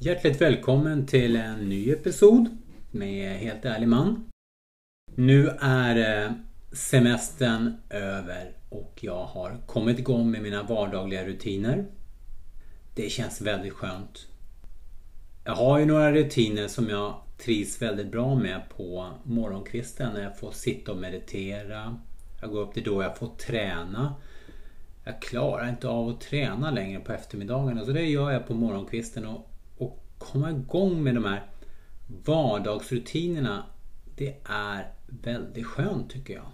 Hjärtligt välkommen till en ny episod med Helt ärlig man. Nu är eh, semestern över och jag har kommit igång med mina vardagliga rutiner. Det känns väldigt skönt. Jag har ju några rutiner som jag trivs väldigt bra med på morgonkvisten när jag får sitta och meditera. Jag går upp till då jag får träna. Jag klarar inte av att träna längre på eftermiddagen så det gör jag på morgonkvisten och, och komma igång med de här vardagsrutinerna. Det är väldigt skönt tycker jag.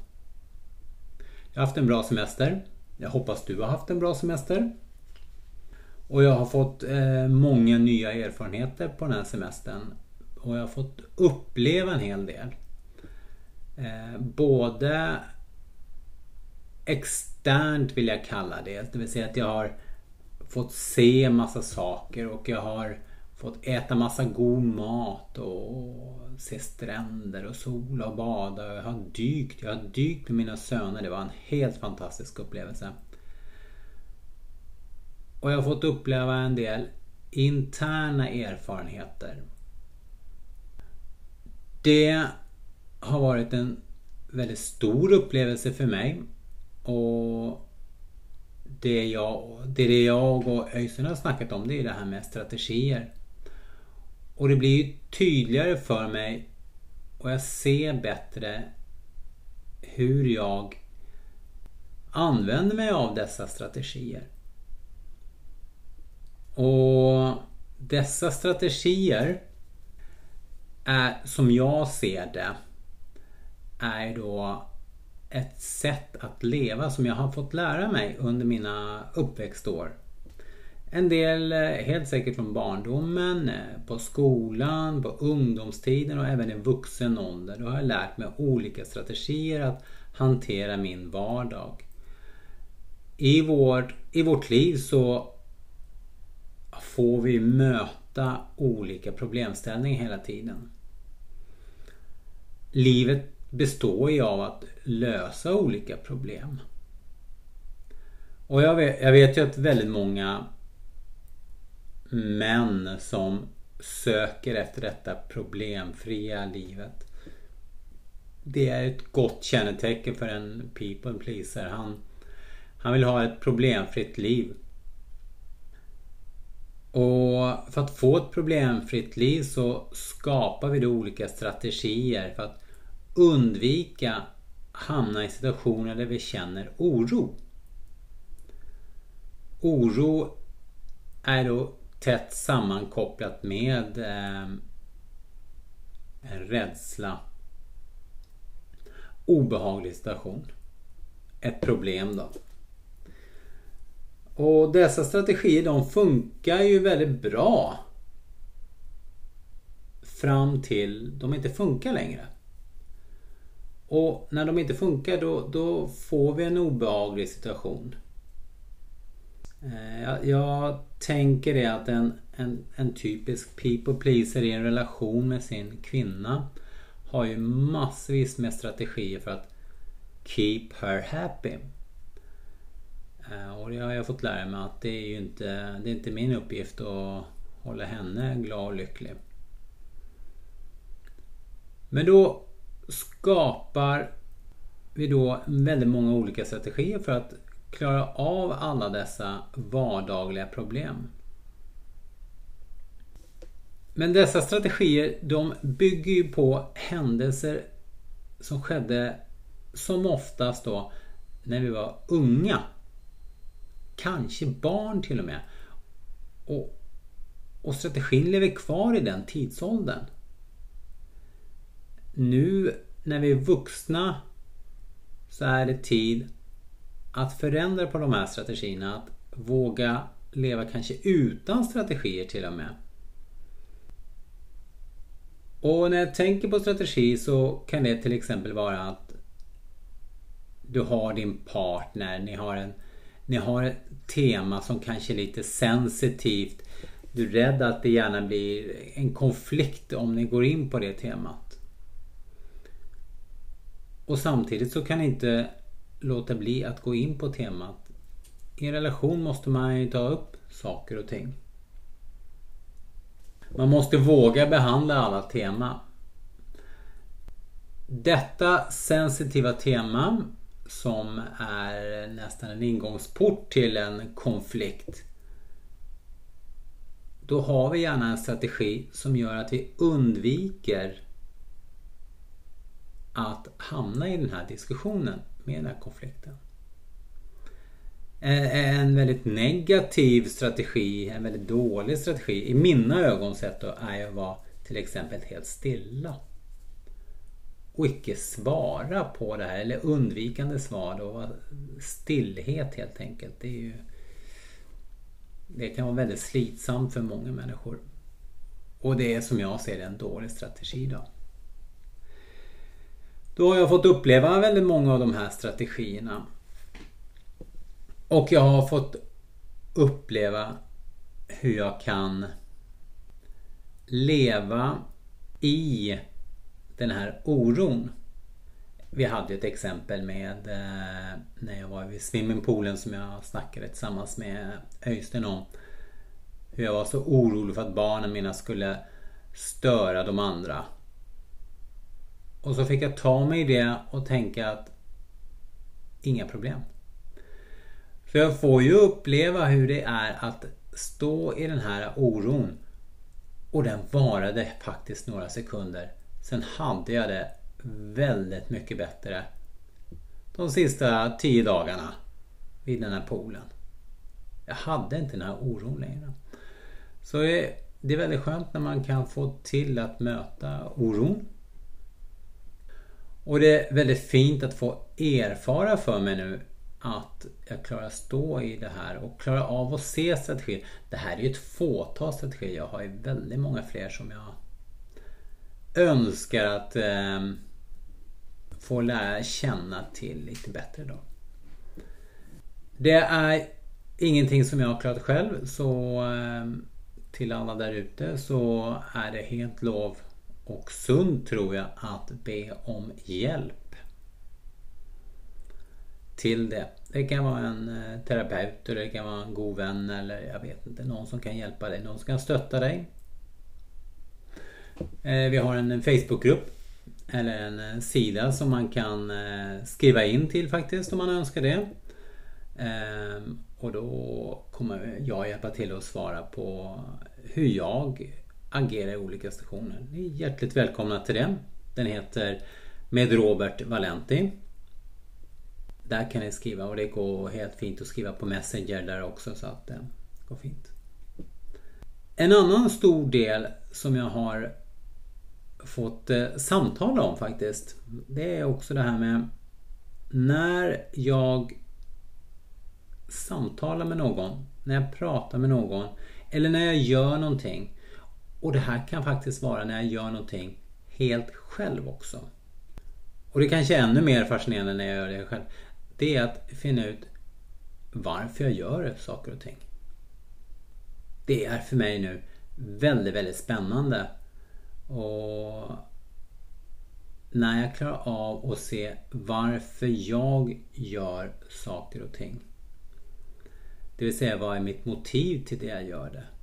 Jag har haft en bra semester. Jag hoppas du har haft en bra semester. Och jag har fått eh, många nya erfarenheter på den här semestern. Och jag har fått uppleva en hel del. Eh, både externt vill jag kalla det. Det vill säga att jag har fått se massa saker och jag har fått äta massa god mat och se stränder och sola och bada. Jag har dykt. Jag har dykt med mina söner. Det var en helt fantastisk upplevelse. Och jag har fått uppleva en del interna erfarenheter. Det har varit en väldigt stor upplevelse för mig. Och det jag, det jag och Öystein har snackat om det är det här med strategier. Och det blir tydligare för mig och jag ser bättre hur jag använder mig av dessa strategier. Och dessa strategier är som jag ser det är då ett sätt att leva som jag har fått lära mig under mina uppväxtår. En del eh, helt säkert från barndomen, eh, på skolan, på ungdomstiden och även i vuxen ålder. Då har jag lärt mig olika strategier att hantera min vardag. I vårt, I vårt liv så får vi möta olika problemställningar hela tiden. Livet består ju av att lösa olika problem. Och jag vet, jag vet ju att väldigt många män som söker efter detta problemfria livet. Det är ett gott kännetecken för en people pleaser. Han, han vill ha ett problemfritt liv. Och för att få ett problemfritt liv så skapar vi då olika strategier för att undvika hamna i situationer där vi känner oro. Oro är då tätt sammankopplat med eh, en rädsla. Obehaglig situation. Ett problem då. Och dessa strategier de funkar ju väldigt bra. Fram till de inte funkar längre. Och när de inte funkar då, då får vi en obehaglig situation. Eh, jag, jag tänker det att en, en, en typisk people pleaser i en relation med sin kvinna har ju massvis med strategier för att keep her happy. Eh, och det har jag fått lära mig att det är ju inte, det är inte min uppgift att hålla henne glad och lycklig. Men då skapar vi då väldigt många olika strategier för att klara av alla dessa vardagliga problem. Men dessa strategier de bygger ju på händelser som skedde som oftast då när vi var unga. Kanske barn till och med. Och, och strategin lever kvar i den tidsåldern. Nu när vi är vuxna så är det tid att förändra på de här strategierna. Att våga leva kanske utan strategier till och med. Och när jag tänker på strategi så kan det till exempel vara att du har din partner, ni har, en, ni har ett tema som kanske är lite sensitivt. Du är rädd att det gärna blir en konflikt om ni går in på det temat. Och samtidigt så kan inte låta bli att gå in på temat. I en relation måste man ju ta upp saker och ting. Man måste våga behandla alla tema. Detta sensitiva tema som är nästan en ingångsport till en konflikt. Då har vi gärna en strategi som gör att vi undviker att hamna i den här diskussionen med den här konflikten. Eh, eh, en väldigt negativ strategi, en väldigt dålig strategi i mina ögon sett då, är att vara till exempel helt stilla. Och icke svara på det här eller undvikande svar då. Stillhet helt enkelt. Det, är ju, det kan vara väldigt slitsamt för många människor. Och det är som jag ser det en dålig strategi då. Då har jag fått uppleva väldigt många av de här strategierna. Och jag har fått uppleva hur jag kan leva i den här oron. Vi hade ett exempel med eh, när jag var vid swimmingpoolen som jag snackade tillsammans med Öystein om. Hur jag var så orolig för att barnen mina skulle störa de andra. Och så fick jag ta mig i det och tänka att inga problem. För jag får ju uppleva hur det är att stå i den här oron. Och den varade faktiskt några sekunder. Sen hade jag det väldigt mycket bättre de sista tio dagarna vid den här poolen. Jag hade inte den här oron längre. Så det är väldigt skönt när man kan få till att möta oron. Och det är väldigt fint att få erfara för mig nu att jag klarar stå i det här och klarar av att se strategier. Det här är ju ett fåtal strategier. Jag har ju väldigt många fler som jag önskar att eh, få lära känna till lite bättre då. Det är ingenting som jag har klarat själv så eh, till alla där ute så är det helt lov och sunt tror jag att be om hjälp till det. Det kan vara en eh, terapeut eller det kan vara en god vän eller jag vet inte. Någon som kan hjälpa dig. Någon som kan stötta dig. Eh, vi har en Facebookgrupp eller en eh, sida som man kan skriva in till faktiskt om man önskar det. Ehm, och då kommer jag hjälpa till att svara på hur jag agera i olika stationer. Ni är hjärtligt välkomna till den. Den heter Med Robert Valenti. Där kan ni skriva och det går helt fint att skriva på Messenger där också så att det går fint. En annan stor del som jag har fått eh, samtala om faktiskt. Det är också det här med när jag samtalar med någon, när jag pratar med någon eller när jag gör någonting. Och det här kan faktiskt vara när jag gör någonting helt själv också. Och det kanske är ännu mer fascinerande när jag gör det själv det är att finna ut varför jag gör saker och ting. Det är för mig nu väldigt, väldigt spännande. Och när jag klarar av att se varför jag gör saker och ting. Det vill säga vad är mitt motiv till det jag gör det.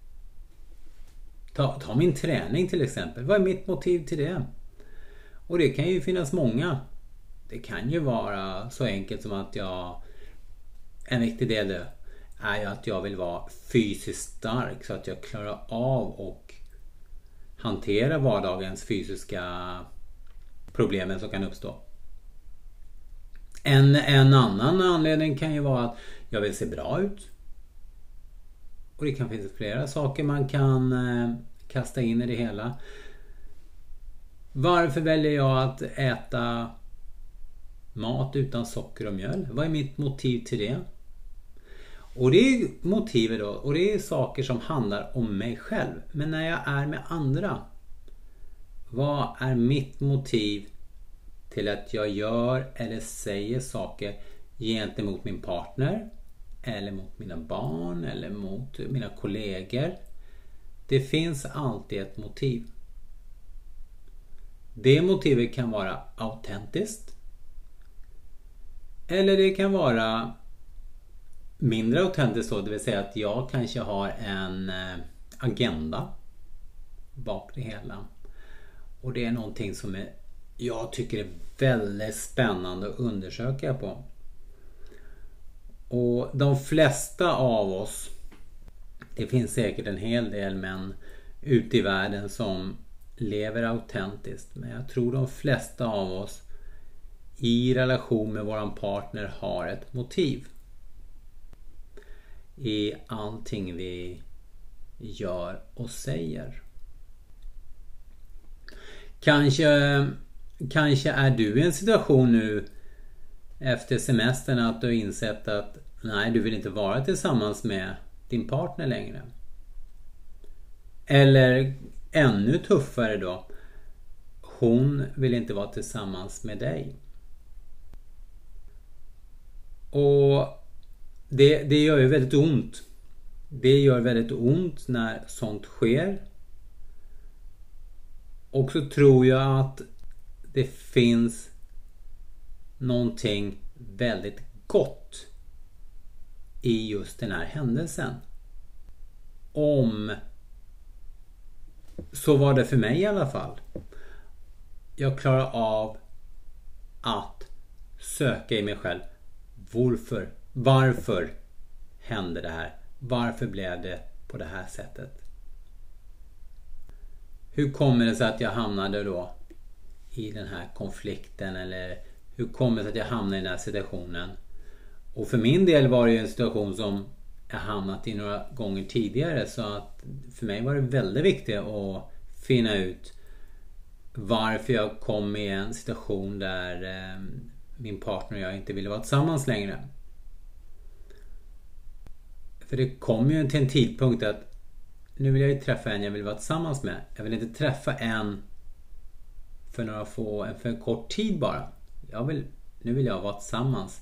Ta, ta min träning till exempel. Vad är mitt motiv till det? Och det kan ju finnas många. Det kan ju vara så enkelt som att jag... En viktig del är ju att jag vill vara fysiskt stark så att jag klarar av och hantera vardagens fysiska problemen som kan uppstå. En, en annan anledning kan ju vara att jag vill se bra ut. Och det kan finnas flera saker man kan eh, kasta in i det hela. Varför väljer jag att äta Mat utan socker och mjöl. Vad är mitt motiv till det? Och det är motivet då. Och det är saker som handlar om mig själv. Men när jag är med andra. Vad är mitt motiv till att jag gör eller säger saker gentemot min partner? Eller mot mina barn eller mot mina kollegor. Det finns alltid ett motiv. Det motivet kan vara autentiskt. Eller det kan vara mindre autentiskt då, det vill säga att jag kanske har en eh, agenda. bak det hela. Och det är någonting som jag tycker är väldigt spännande att undersöka på. Och de flesta av oss, det finns säkert en hel del män ute i världen som lever autentiskt. Men jag tror de flesta av oss i relation med våran partner har ett motiv. I allting vi gör och säger. Kanske, kanske är du i en situation nu efter semestern att du har insett att nej, du vill inte vara tillsammans med din partner längre. Eller ännu tuffare då. Hon vill inte vara tillsammans med dig. Och det, det gör ju väldigt ont. Det gör väldigt ont när sånt sker. Och så tror jag att det finns någonting väldigt gott i just den här händelsen. Om så var det för mig i alla fall. Jag klarar av att söka i mig själv. Varför? Varför hände det här? Varför blev det på det här sättet? Hur kommer det sig att jag hamnade då i den här konflikten eller hur kommer det sig att jag hamnade i den här situationen? Och för min del var det ju en situation som jag hamnat i några gånger tidigare så att för mig var det väldigt viktigt att finna ut varför jag kom i en situation där eh, min partner och jag inte ville vara tillsammans längre. För det kom ju till en tidpunkt att nu vill jag ju träffa en jag vill vara tillsammans med. Jag vill inte träffa en för några få, för en kort tid bara. Jag vill, nu vill jag vara tillsammans.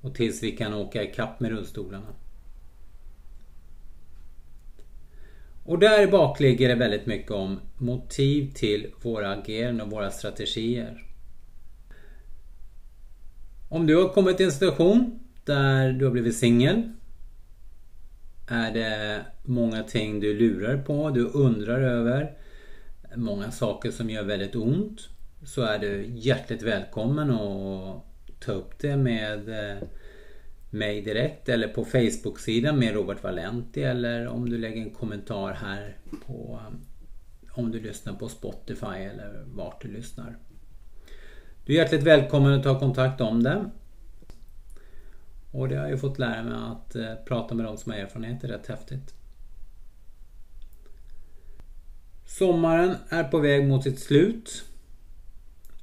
Och tills vi kan åka ikapp med rullstolarna. Och där bak ligger det väldigt mycket om motiv till våra ageranden och våra strategier. Om du har kommit till en situation där du har blivit singel. Är det många ting du lurar på, du undrar över. Många saker som gör väldigt ont. Så är du hjärtligt välkommen att ta upp det med eh, mig direkt eller på Facebook-sidan med Robert Valenti eller om du lägger en kommentar här på eh, om du lyssnar på Spotify eller vart du lyssnar. Du är hjärtligt välkommen att ta kontakt om det. Och det har jag fått lära mig att eh, prata med de som har erfarenhet är rätt häftigt. Sommaren är på väg mot sitt slut.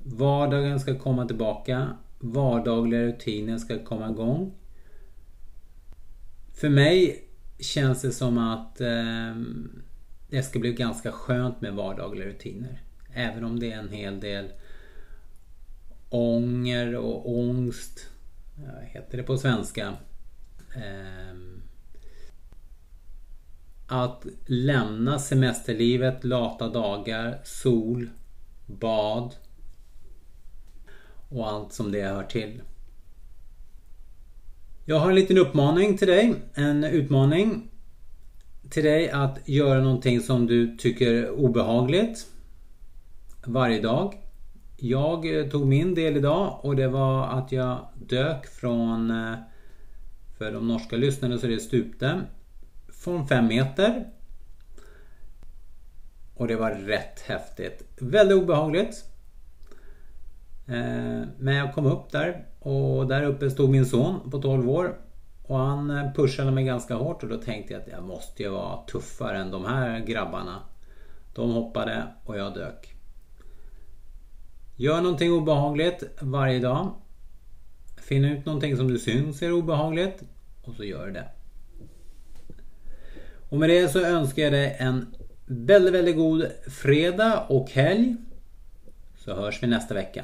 Vardagen ska komma tillbaka. Vardagliga rutiner ska komma igång. För mig känns det som att eh, det ska bli ganska skönt med vardagliga rutiner. Även om det är en hel del ånger och ångst. Eh, vad heter det på svenska? Eh, att lämna semesterlivet, lata dagar, sol, bad och allt som det hör till. Jag har en liten uppmaning till dig. En utmaning till dig att göra någonting som du tycker är obehagligt varje dag. Jag eh, tog min del idag och det var att jag dök från, eh, för de norska lyssnarna så är det stupte, från 5 meter. Och det var rätt häftigt. Väldigt obehagligt. Eh, men jag kom upp där och där uppe stod min son på 12 år. Och han eh, pushade mig ganska hårt och då tänkte jag att jag måste ju vara tuffare än de här grabbarna. De hoppade och jag dök. Gör någonting obehagligt varje dag. Finn ut någonting som du syns är obehagligt och så gör det. Och med det så önskar jag dig en väldigt, väldigt god fredag och helg. Så hörs vi nästa vecka.